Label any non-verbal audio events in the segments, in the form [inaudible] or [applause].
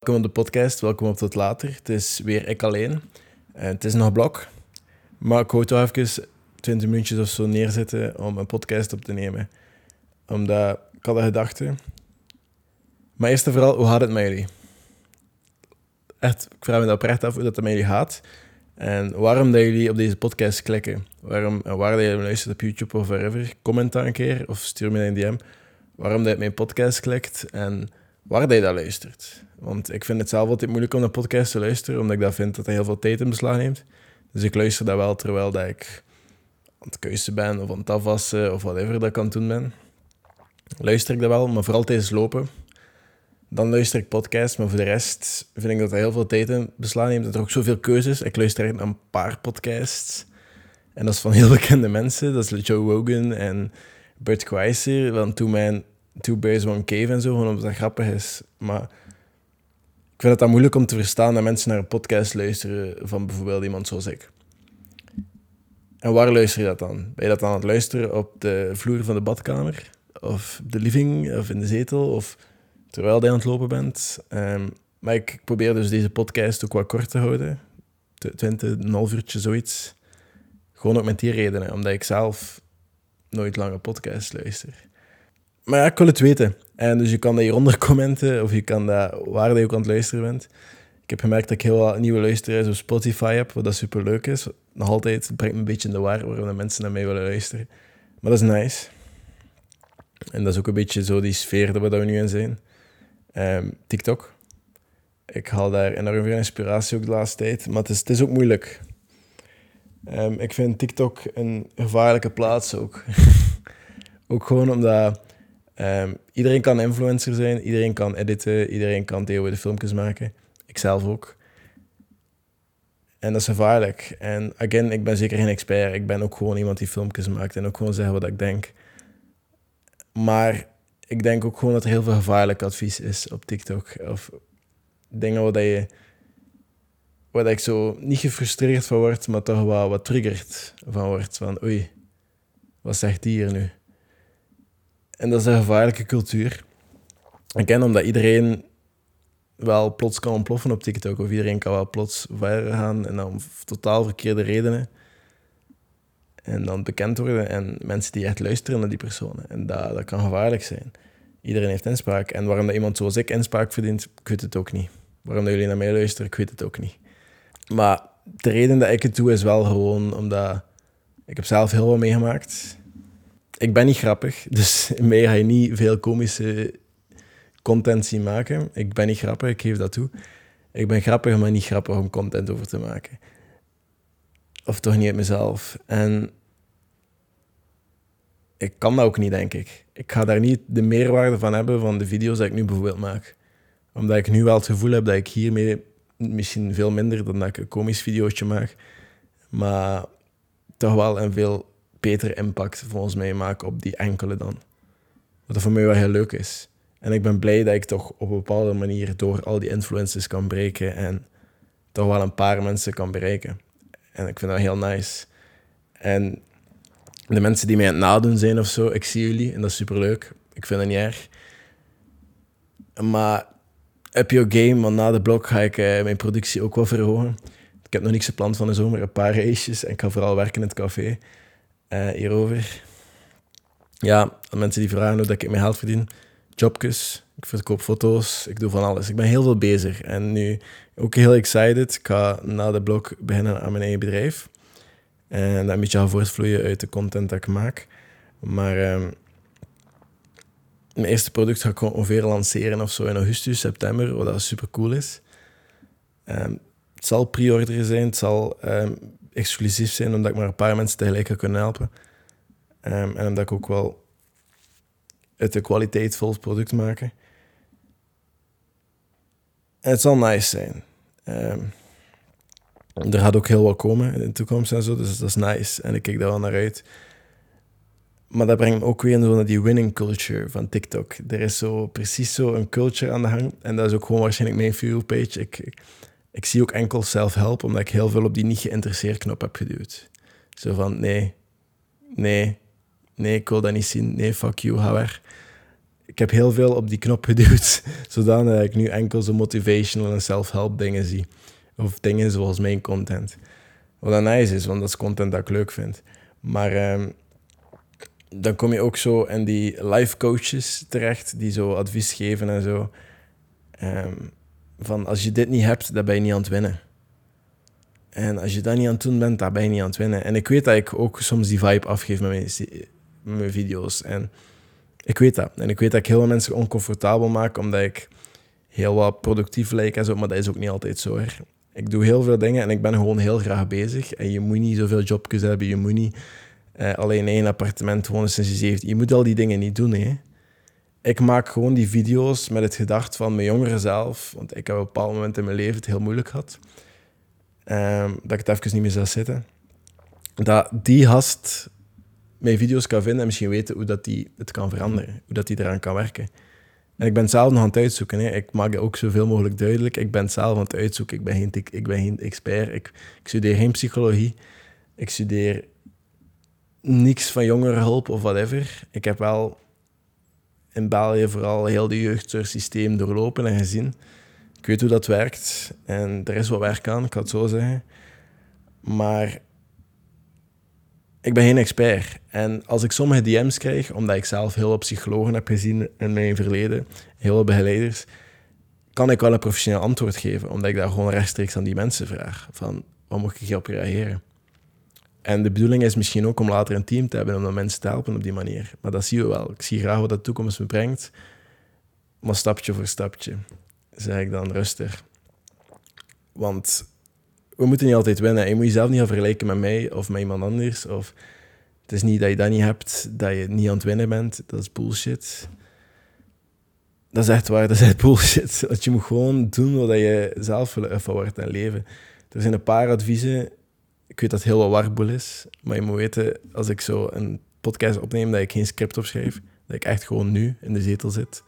Welkom op de podcast, welkom op Tot Later. Het is weer ik alleen. En het is nog blok. Maar ik wou toch even 20 minuutjes of zo neerzetten om een podcast op te nemen. Omdat ik had een gedachte. Maar eerst en vooral, hoe gaat het met jullie? Echt, ik vraag me dat oprecht af hoe dat met jullie gaat. En waarom dat jullie op deze podcast klikken. Waarom, waar dat je luistert op YouTube of wherever. Comment dan een keer of stuur me een DM. Waarom dat je op mijn podcast klikt en waar je dat luistert. Want ik vind het zelf altijd moeilijk om een podcast te luisteren, omdat ik dat vind dat hij heel veel tijd in beslag neemt. Dus ik luister dat wel terwijl dat ik aan het keuzen ben of aan het afwassen of whatever dat ik aan het doen ben. Luister ik dat wel, maar vooral tijdens lopen. Dan luister ik podcasts, maar voor de rest vind ik dat hij heel veel tijd in beslag neemt. Dat er ook zoveel keuzes. Ik luister echt naar een paar podcasts. En dat is van heel [laughs] bekende mensen. Dat is Joe Rogan en Bert Kwijser. Want toen mijn Two Bears One Cave en zo, gewoon omdat dat grappig is. Maar ik vind het dan moeilijk om te verstaan dat mensen naar een podcast luisteren van bijvoorbeeld iemand zoals ik. En waar luister je dat dan? Ben je dat aan het luisteren op de vloer van de badkamer? Of de living? Of in de zetel? Of terwijl je aan het lopen bent? Um, maar ik probeer dus deze podcast ook wat kort te houden. 20, een half uurtje, zoiets. Gewoon ook met die redenen. Omdat ik zelf nooit lange podcasts luister. Maar ja, ik wil het weten. En dus je kan dat hieronder [laughs] commenten of je kan dat waar je ook aan het luisteren bent. Ik heb gemerkt dat ik heel wat nieuwe luisteraars op Spotify heb, wat dat super leuk is. Nog altijd, brengt me een beetje in de war waarom de mensen naar mij willen luisteren. Maar dat is nice. En dat is ook een beetje zo die sfeer dat we nu in zijn. Um, TikTok. Ik haal daar enorm veel inspiratie ook de laatste tijd, maar het is, het is ook moeilijk. Um, ik vind TikTok een gevaarlijke plaats ook. [laughs] ook gewoon omdat Um, iedereen kan influencer zijn, iedereen kan editen, iedereen kan de filmpjes maken. Ikzelf ook. En dat is gevaarlijk. En again, ik ben zeker geen expert. Ik ben ook gewoon iemand die filmpjes maakt en ook gewoon zeggen wat ik denk. Maar ik denk ook gewoon dat er heel veel gevaarlijk advies is op TikTok. Of dingen waar, je, waar ik zo niet gefrustreerd van word, maar toch wel wat triggerd van word. Van oei, wat zegt die hier nu? En dat is een gevaarlijke cultuur. Ik ken omdat iedereen wel plots kan ontploffen op TikTok. Of iedereen kan wel plots verder gaan en dan totaal verkeerde redenen. En dan bekend worden en mensen die echt luisteren naar die personen. En dat, dat kan gevaarlijk zijn. Iedereen heeft inspraak. En waarom dat iemand zoals ik inspraak verdient, ik weet het ook niet. Waarom dat jullie naar mij luisteren, ik weet het ook niet. Maar de reden dat ik het doe is wel gewoon omdat ik heb zelf heel wat meegemaakt ik ben niet grappig, [laughs] dus mij ga je niet veel komische content zien maken. Ik ben niet grappig, ik geef dat toe. Ik ben grappig, maar niet grappig om content over te maken. Of toch niet uit mezelf. En ik kan dat ook niet, denk ik. Ik ga daar niet de meerwaarde van hebben van de video's die ik nu bijvoorbeeld maak. Omdat ik nu wel het gevoel heb dat ik hiermee misschien veel minder dan dat ik een komisch videootje maak, maar toch wel een veel beter impact volgens mij maken op die enkele dan. Wat voor mij wel heel leuk is. En ik ben blij dat ik toch op een bepaalde manier door al die influences kan breken en toch wel een paar mensen kan bereiken. En ik vind dat heel nice. En de mensen die mij aan het nadoen zijn of zo, ik zie jullie en dat is super leuk. Ik vind het niet erg. Maar up your game, want na de blog ga ik eh, mijn productie ook wel verhogen. Ik heb nog niks gepland van de zomer, een paar reisjes en ik ga vooral werken in het café uh, hierover. Ja, mensen die vragen hoe ik mijn geld verdien. Jobjes, ik verkoop foto's, ik doe van alles. Ik ben heel veel bezig en nu ook heel excited. Ik ga na de blog beginnen aan mijn eigen bedrijf. En dat een beetje gaan voortvloeien uit de content dat ik maak. Maar um, mijn eerste product ga ik ongeveer lanceren of zo in augustus, september, wat super cool is. Um, het zal pre-order zijn, het zal um, exclusief zijn, omdat ik maar een paar mensen tegelijk kan kunnen helpen. Um, en omdat ik ook wel het een kwaliteitvol product. En het zal nice zijn. Um, er gaat ook heel wat komen in de toekomst en zo, dus dat is nice. En ik kijk daar wel naar uit. Maar dat brengt me ook weer naar die winning culture van TikTok. Er is zo precies zo een culture aan de gang. En dat is ook gewoon waarschijnlijk mijn view page. ik zie ook enkel self-help, omdat ik heel veel op die niet geïnteresseerd knop heb geduwd. Zo van, nee, nee, nee, ik wil dat niet zien. Nee, fuck you, ga weg. ik heb heel veel op die knop geduwd, [laughs] zodat ik nu enkel zo motivational en self-help dingen zie. Of dingen zoals mijn content. Wat dan nice is, want dat is content dat ik leuk vind. Maar ehm, dan kom je ook zo in die life coaches terecht, die zo advies geven en zo. Ehm, van als je dit niet hebt, dan ben je niet aan het winnen. En als je dat niet aan het doen bent, dan ben je niet aan het winnen. En ik weet dat ik ook soms die vibe afgeef met mijn, video's. En ik weet dat. En ik weet dat ik heel veel mensen oncomfortabel maak, omdat ik heel wat productief lijk en zo. Maar dat is ook niet altijd zo. Hè. Ik doe heel veel dingen en ik ben gewoon heel graag bezig. En je moet niet zoveel jobjes hebben. Je moet niet uh, alleen één appartement wonen sinds je 17. Je moet al die dingen niet doen. Hè. Ik maak gewoon die video's met het gedacht van mijn jongere zelf. Want ik heb op een bepaald moment in mijn leven het heel moeilijk gehad. Um, dat ik het even niet meer zou zitten. Dat die gast mijn video's kan vinden en misschien weten hoe dat die het kan veranderen. Hoe dat die eraan kan werken. En ik ben zelf nog aan het uitzoeken. Hè. Ik maak het ook zoveel mogelijk duidelijk. Ik ben zelf aan het uitzoeken. Ik ben geen, ik ben geen expert. Ik, ik studeer geen psychologie. Ik studeer niks van jongerenhulp of whatever. Ik heb wel in België vooral heel de jeugdzorgsysteem doorlopen en gezien. Ik weet hoe dat werkt en er is wat werk aan, ik kan het zo zeggen. Maar ik ben geen expert. En als ik sommige DM's krijg, omdat ik zelf heel veel psychologen heb gezien in mijn verleden, heel veel begeleiders, kan ik wel een professioneel antwoord geven, omdat ik daar gewoon rechtstreeks aan die mensen vraag. Van, wat moet ik hierop reageren? En de bedoeling is misschien ook om later een team te hebben om de mensen te helpen op die manier. Maar dat zien we wel. Ik zie graag wat de toekomst me brengt. Maar stapje voor stapje, zeg ik dan rustig. Want we moeten niet altijd winnen. Je moet jezelf niet gaan vergelijken met mij of met iemand anders. Of het is niet dat je dat niet hebt, dat je niet aan het winnen bent. Dat is bullshit. Dat is echt waar, dat is echt bullshit. Want je moet gewoon doen wat je zelf wil van wordt en leven. Er zijn een paar adviezen. Ik weet dat het heel wat warboel is. Maar je moet weten, als ik zo een podcast opneem, dat ik geen script opschrijf. Dat ik echt gewoon nu in de zetel zit.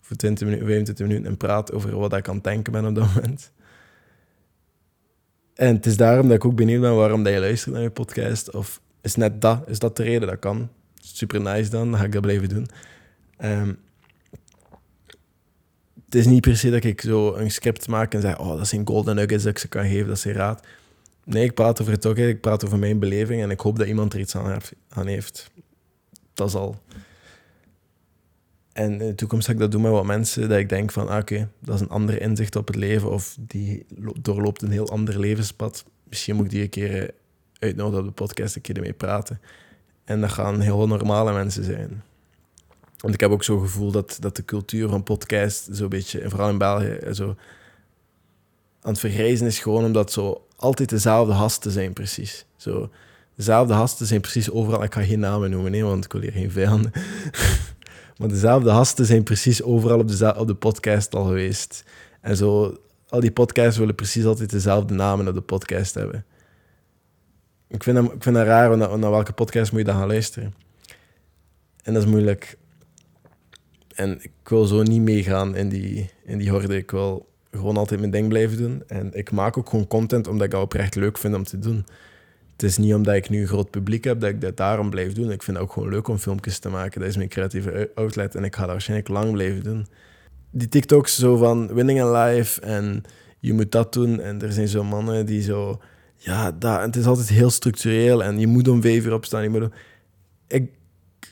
Voor 20 minuten, 25 minuten en praat over wat ik aan het denken ben op dat [laughs] moment. En het is daarom dat ik ook benieuwd ben waarom dat je luistert naar je podcast. Of is net dat, is dat de reden? Dat kan. Super nice dan, dan ga ik dat blijven doen. Um, het is niet per se dat ik zo een script maak en zeg, oh, dat zijn golden nuggets dat ik ze kan geven, dat is raad. Nee, ik praat over het ook, ik praat over mijn beleving en ik hoop dat iemand er iets aan heeft. Dat is al. En in de toekomst ga ik dat doen met wat mensen, dat ik denk van, ah, oké, dat is een ander inzicht op het leven, of die doorloopt een heel ander levenspad. Misschien moet ik die een keer eh, uitnodigen op de podcast, een keer ermee praten. En dat gaan heel normale mensen zijn. Want ik heb ook zo'n gevoel dat, dat de cultuur van podcast zo'n beetje, vooral in België, eh, zo aan het vergrijzen is gewoon omdat zo altijd dezelfde hasten zijn, precies. Zo, dezelfde hasten zijn precies overal. Ik ga geen namen noemen, want ik wil hier geen vijanden. [laughs] Maar dezelfde gasten zijn precies overal op de, op de podcast al geweest. En zo, al die podcasts willen precies altijd dezelfde namen op de podcast hebben. Ik vind dat, ik vind dat raar, want naar, welke podcast moet je dan gaan luisteren? En dat is moeilijk. En ik wil zo niet meegaan in die, in die horde. Ik wil gewoon altijd mijn ding blijven doen. En ik maak ook gewoon content omdat ik dat oprecht leuk vind om te doen het is niet omdat ik nu een groot publiek heb dat ik dat daarom blijf doen. Ik vind het ook gewoon leuk om filmpjes te maken. Dat is mijn creatieve outlet en ik ga dat waarschijnlijk lang blijven doen. Die TikToks zo van winning in life en je moet dat doen. En er zijn zo mannen die zo... Ja, dat, het is altijd heel structureel en je moet om vijf uur opstaan. Moet ik,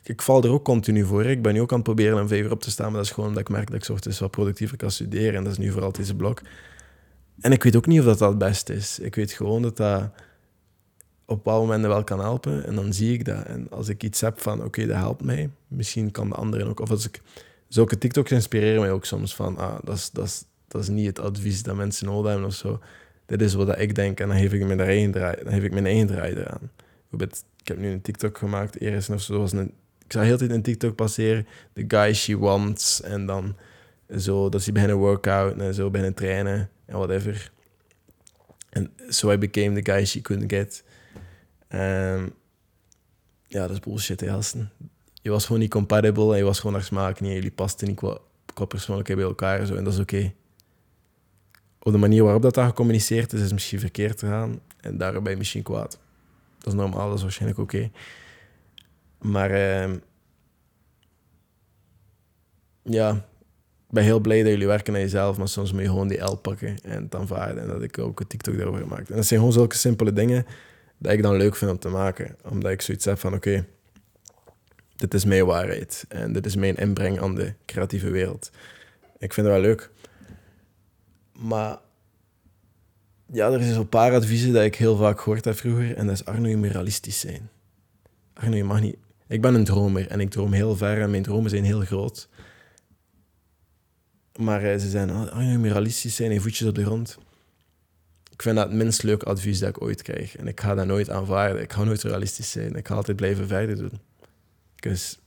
ik val er ook continu voor. Ik ben nu ook aan het proberen vijf uur op te staan, maar dat is gewoon omdat ik merk dat ik soort wat productiever kan studeren. En dat is nu vooral deze blok. En ik weet ook niet of dat, dat het beste is. Ik weet gewoon dat dat op bepaalde momenten wel kan helpen. En dan zie ik dat. En als ik iets heb van, oké, dat helpt mij. Misschien kan de anderen ook. Of als ik... Zulke TikToks inspireren mij ook soms van, ah, dat is, dat, is, dat is niet het advies dat mensen nodig hebben of zo. Dit is wat ik denk en dan geef ik mijn eigen draai, dan geef ik mijn eigen draai eraan. Ik heb nu een TikTok gemaakt, eerst of zo was een... Ik zag heel tijd een TikTok passeren, the guy she wants, en dan zo, dat ze beginnen workout en zo beginnen trainen en whatever. En so I became the guy she couldn't get. Um, ja, dat is bullshit, hè, Je was gewoon niet compatible en je was gewoon naar smaak niet. Jullie pasten niet qua, qua persoonlijkheid bij elkaar en, zo, en dat is oké. Op de manier waarop dat, dat gecommuniceerd is, is misschien verkeerd gegaan. En daar ben je misschien kwaad. Dat is normaal, dat is waarschijnlijk oké. Maar uh, ja, ik ben heel blij dat jullie werken aan jezelf, maar soms moet je gewoon die L pakken en het aanvaarden. En dat ik ook een TikTok daarover gemaakt. En dat zijn gewoon zulke simpele dingen dat ik dan leuk vind om te maken. Omdat ik zoiets heb van, oké, dit is mijn waarheid. En dit is mijn inbreng aan de creatieve wereld. Ik vind het wel leuk. Maar ja, er zijn zo'n paar adviezen dat ik heel vaak gehoord heb vroeger. En dat is Arno, je moet realistisch zijn. Arno, je mag niet... Ik ben een dromer en ik droom heel ver en mijn dromen zijn heel groot. Maar eh, ze zijn, Arno, je moet realistisch zijn en voetjes op de grond. Ik vind dat het minst leuk advies dat ik ooit krijg. En ik ga dat nooit aanvaarden. Ik ga nooit realistisch zijn. Ik ga altijd blijven verder doen. Dus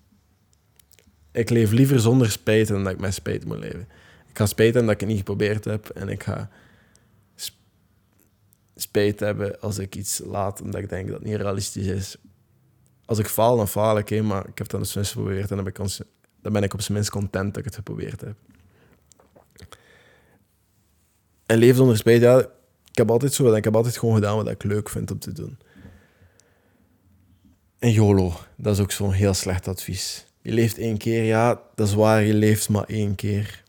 ik leef liever zonder spijt dan dat ik met spijt moet leven. Ik ga spijt hebben dat ik het niet geprobeerd heb. En ik ga spijt hebben als ik iets laat omdat ik denk dat het niet realistisch is. Als ik faal, dan faal ik, maar ik heb dat dus minst geprobeerd en dan ben, ik op zijn minst content dat ik het geprobeerd heb. En leef zonder spijt, ja, ik heb altijd zo, ik heb altijd gewoon gedaan wat ik leuk vind om te doen. En YOLO, dat is ook zo'n heel slecht advies. Je leeft één keer, ja, dat is waar, je leeft maar één keer.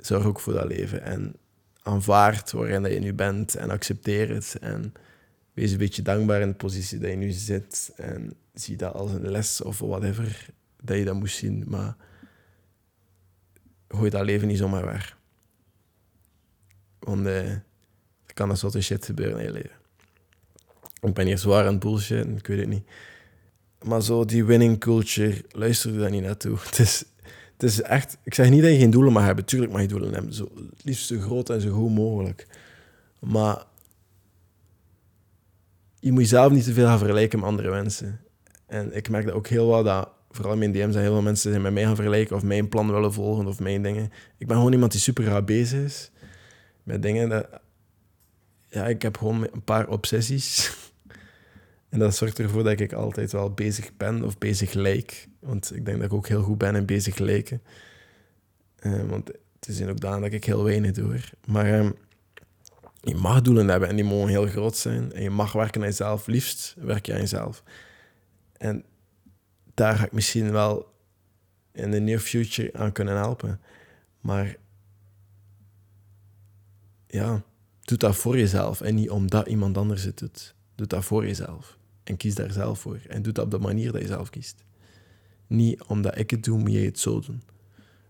Zorg ook voor dat leven en aanvaard waarin je nu bent en accepteer het. En wees een beetje dankbaar in de positie dat je nu zit en zie dat als een les of whatever dat je dat moest zien, maar gooi dat leven niet zomaar weg. Want eh, er kan een soort shit gebeuren in je leven. Ik ben hier zwaar aan bullshit, ik weet het niet. Maar zo die winning culture, luister je daar niet naartoe. [laughs] Het is, het is echt... Ik zeg niet dat je geen doelen mag hebben. Tuurlijk mag je doelen hebben. Zo, het liefst zo groot en zo goed mogelijk. Maar je moet jezelf niet te veel gaan vergelijken met andere mensen. En ik merk dat ook heel wel dat, vooral in mijn DM's, zijn heel veel mensen zijn met mij gaan vergelijken of mijn plan willen volgen of mijn dingen. Ik ben gewoon iemand die super graag bezig is met dingen. Dat, ja, ik heb gewoon een paar obsessies. [laughs] En dat zorgt ervoor dat ik altijd wel bezig ben of bezig lijk. Want ik denk dat ik ook heel goed ben in bezig lijken. Uh, want het is ook dan dat ik heel weinig doe. Maar uh, je mag doelen hebben en die mogen heel groot zijn. En je mag werken aan jezelf. Liefst werk je aan jezelf. En daar ga ik misschien wel in de near future aan kunnen helpen. Maar ja, doe dat voor jezelf en niet omdat iemand anders het doet. Doe dat voor jezelf. En kies daar zelf voor. En doe dat op de manier dat je zelf kiest. Niet omdat ik het doe, moet jij het zo doen.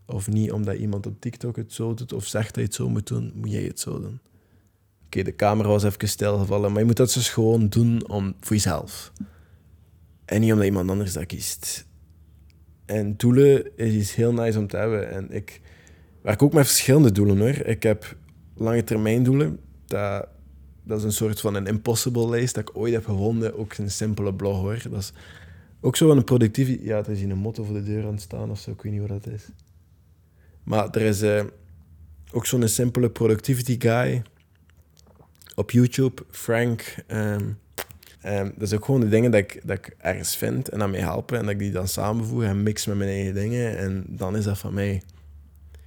Of niet omdat iemand op TikTok het zo doet of zegt dat je het zo moet doen, moet jij het zo doen. De camera was even stilgevallen, maar je moet dat dus gewoon doen om, voor jezelf. En niet omdat iemand anders dat kiest. En doelen is iets heel nice om te hebben. En ik werk ook met verschillende doelen hoor. Ik heb lange termijn doelen. Dat dat is een soort van een impossible lijst dat ik ooit heb gevonden. Ook een simpele blog hoor. Dat is ook zo een productiviteit. Ja, er is hier een motto voor de deur aan staan of zo. Ik weet niet wat dat is. Maar er is uh, ook zo'n simpele productivity guy op YouTube, Frank. Um, um, dat is ook gewoon de dingen dat ik, dat ik ergens vind en dat mij helpen. En dat ik die dan samenvoeg en mix met mijn eigen dingen. En dan is dat van mij.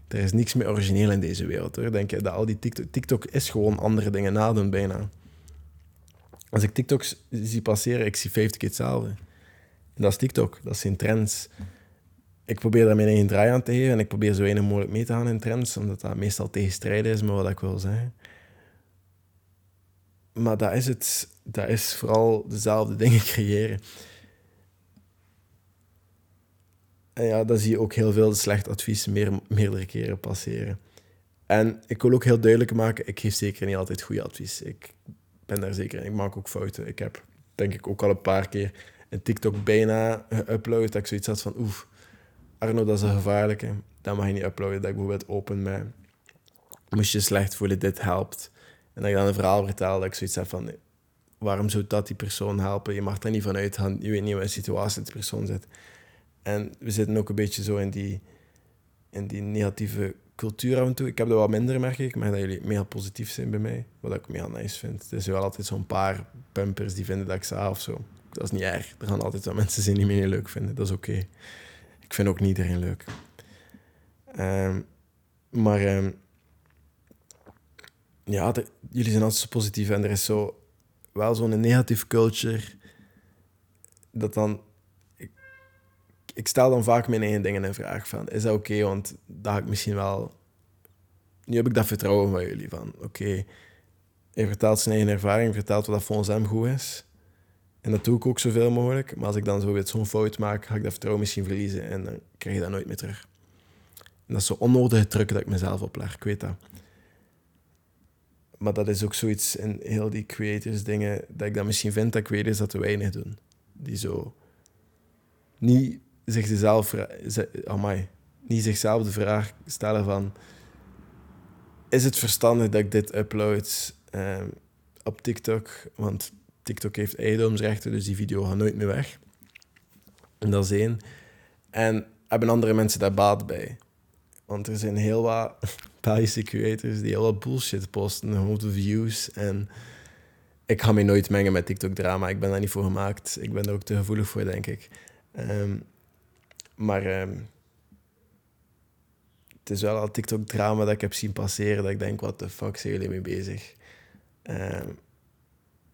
Er is niks meer origineel in deze wereld. Hoor. Denk je dat al die TikTok... TikTok is gewoon andere dingen nadoen bijna. Als ik TikToks zie passeren, ik zie 50 keer hetzelfde. En dat is TikTok, dat zijn trends. Ik probeer daar mijn eigen draai aan te geven en ik probeer zo weinig mogelijk mee te gaan in trends, omdat dat meestal tegenstrijdig is met wat ik wil zeggen. Maar dat is het. Dat is vooral dezelfde dingen creëren. En ja, dan zie je ook heel veel slecht advies meer, meerdere keren passeren. En ik wil ook heel duidelijk maken, ik geef zeker niet altijd goed advies. Ik ben daar zeker in. Ik maak ook fouten. Ik heb, denk ik, ook al een paar keer een TikTok bijna geüpload. Dat ik zoiets had van, oef, Arno, dat is een gevaarlijke. Dat mag je niet uploaden. Dat ik bijvoorbeeld open met, moest je slecht voelen, dit helpt. En dat dan een verhaal vertel, dat ik zoiets heb van, waarom zou dat die persoon helpen? Je mag daar niet van uitgaan. Je weet niet wat situatie die persoon zit. En we zitten ook een beetje zo in die, in die negatieve cultuur af en toe. Ik heb dat wat minder, merk ik. Maar dat jullie mega positief zijn bij mij. Wat ik mega nice vind. Er is wel altijd zo'n paar pumpers die vinden dat ik sa of zo. Dat is niet erg. Er gaan altijd wel mensen zijn die mij niet leuk vinden. Dat is oké. Ik vind ook niet iedereen leuk. Um, maar um, ja, jullie zijn altijd zo positief. En er is zo wel zo'n negatieve culture dat dan ik stel dan vaak mijn eigen dingen in vraag van, is dat oké? Want dat ik misschien wel... Nu heb ik dat vertrouwen van jullie, van oké, hij vertelt zijn eigen ervaring, vertelt wat dat volgens hem goed is. En dat doe ik ook zoveel mogelijk. Maar als ik dan zo zo'n fout maak, ga ik dat vertrouwen misschien verliezen en dan krijg je dat nooit meer terug. En dat is zo onnodige druk dat ik mezelf opleg, ik weet dat. Maar dat is ook zoiets in heel die creators dingen, dat ik dan misschien vind dat creators dat te weinig doen. Die zo niet zichzelf, amai, niet zichzelf de vraag stellen van is het verstandig dat ik dit upload um, op TikTok? Want TikTok heeft eigendomsrechten, dus die video gaat nooit meer weg. En dat is één. En hebben andere mensen daar baat bij? Want er zijn heel wat [laughs] Thaise creators die heel wat bullshit posten, de views. En ik ga me nooit mengen met TikTok-drama. Ik ben daar niet voor gemaakt. Ik ben er ook te gevoelig voor, denk ik. Ehm, maar um, het is wel al TikTok-drama dat ik heb zien passeren. Dat ik denk, wat de fuck zijn jullie mee bezig? Um,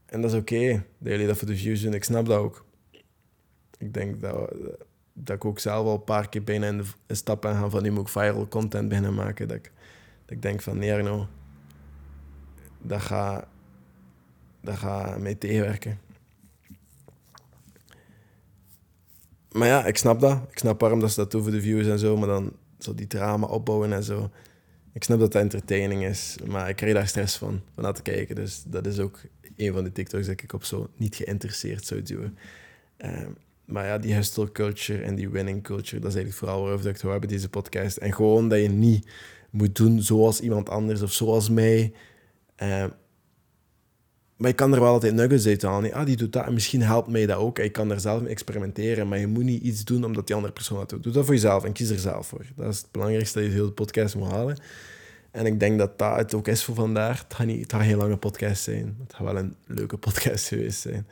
en dat is oké, dat jullie dat voor de views doen. Ik snap dat ook. Ik denk dat, dat ik ook zelf al een paar keer bijna in de stap gaan van nu moet ik viral content beginnen maken. Dat ik, dat ik denk van nee, nou, dat gaat dat gaat mij tegenwerken. Maar ja, ik snap dat. Ik snap waarom dat ze dat doen voor de views en zo, maar dan zo die drama opbouwen en zo. Ik snap dat het entertaining is, maar ik krijg daar stress van, van naar te kijken. Dus dat is ook een van de TikToks dat ik op zo niet geïnteresseerd zou doen. Ehm, maar ja, die hustle culture en die winning culture, dat is eigenlijk vooral waarover ik het hebben deze podcast. En gewoon dat je niet moet doen zoals iemand anders of zoals mij. Ehm, maar je kan er wel altijd nuggets uit halen. Ah, die doet dat en misschien helpt mij dat ook. Je kan er zelf mee experimenteren, maar je moet niet iets doen omdat die andere persoon dat doet. Doe dat voor jezelf en kies er zelf voor. Dat is het belangrijkste dat je heel de podcast moet halen. En ik denk dat dat het ook is voor vandaag. Het niet, het gaat geen lange podcast zijn. Het gaat wel een leuke podcast geweest zijn.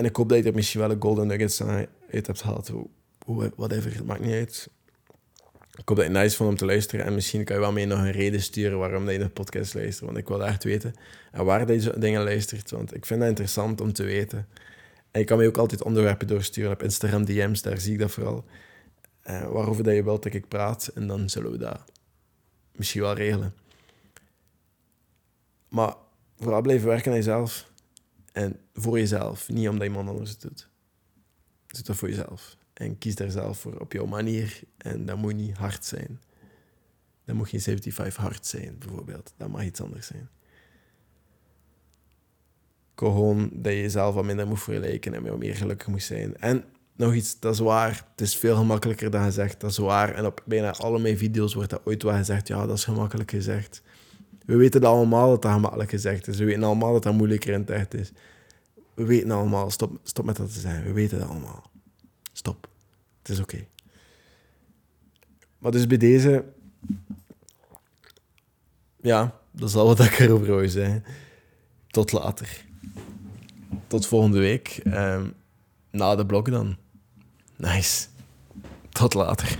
En ik hoop dat je er misschien wel een golden nuggets uit hebt gehad. Whatever, het maakt niet uit. Ik hoop dat je het nice vond om te luisteren. En misschien kan je wel mee nog een reden sturen waarom je de podcast luistert. Want ik wil echt weten. En waar je dingen luistert. Want ik vind dat interessant om te weten. En je kan mij ook altijd onderwerpen doorsturen op Instagram DM's. Daar zie ik dat vooral. Uh, waarover dat je wilt dat ik praat. En dan zullen we dat misschien wel regelen. Maar vooral blijven werken aan jezelf. En voor jezelf. Niet omdat iemand anders het doet. Doe dat voor jezelf. En kies daar zelf voor op jouw manier. En dat moet niet hard zijn. Dat moet geen 75 hard zijn, bijvoorbeeld. Dat mag iets anders zijn. Gewoon dat je jezelf wat minder moet vergelijken en meer gelukkig moet zijn. En nog iets, dat is waar. Het is veel gemakkelijker dan gezegd, dat is waar. En op bijna alle mijn video's wordt dat ooit wel gezegd. Ja, dat is gemakkelijk gezegd. We weten allemaal dat dat gemakkelijk gezegd is. We weten allemaal dat dat moeilijker in het echt is. We weten allemaal. Stop, stop met dat te zijn. We weten dat allemaal. Stop. Het is oké. Maar dus bij deze... Ja, dat is al wat ik erover zeggen. Tot later. Tot volgende week. Um, na de blok dan. Nice. Tot later.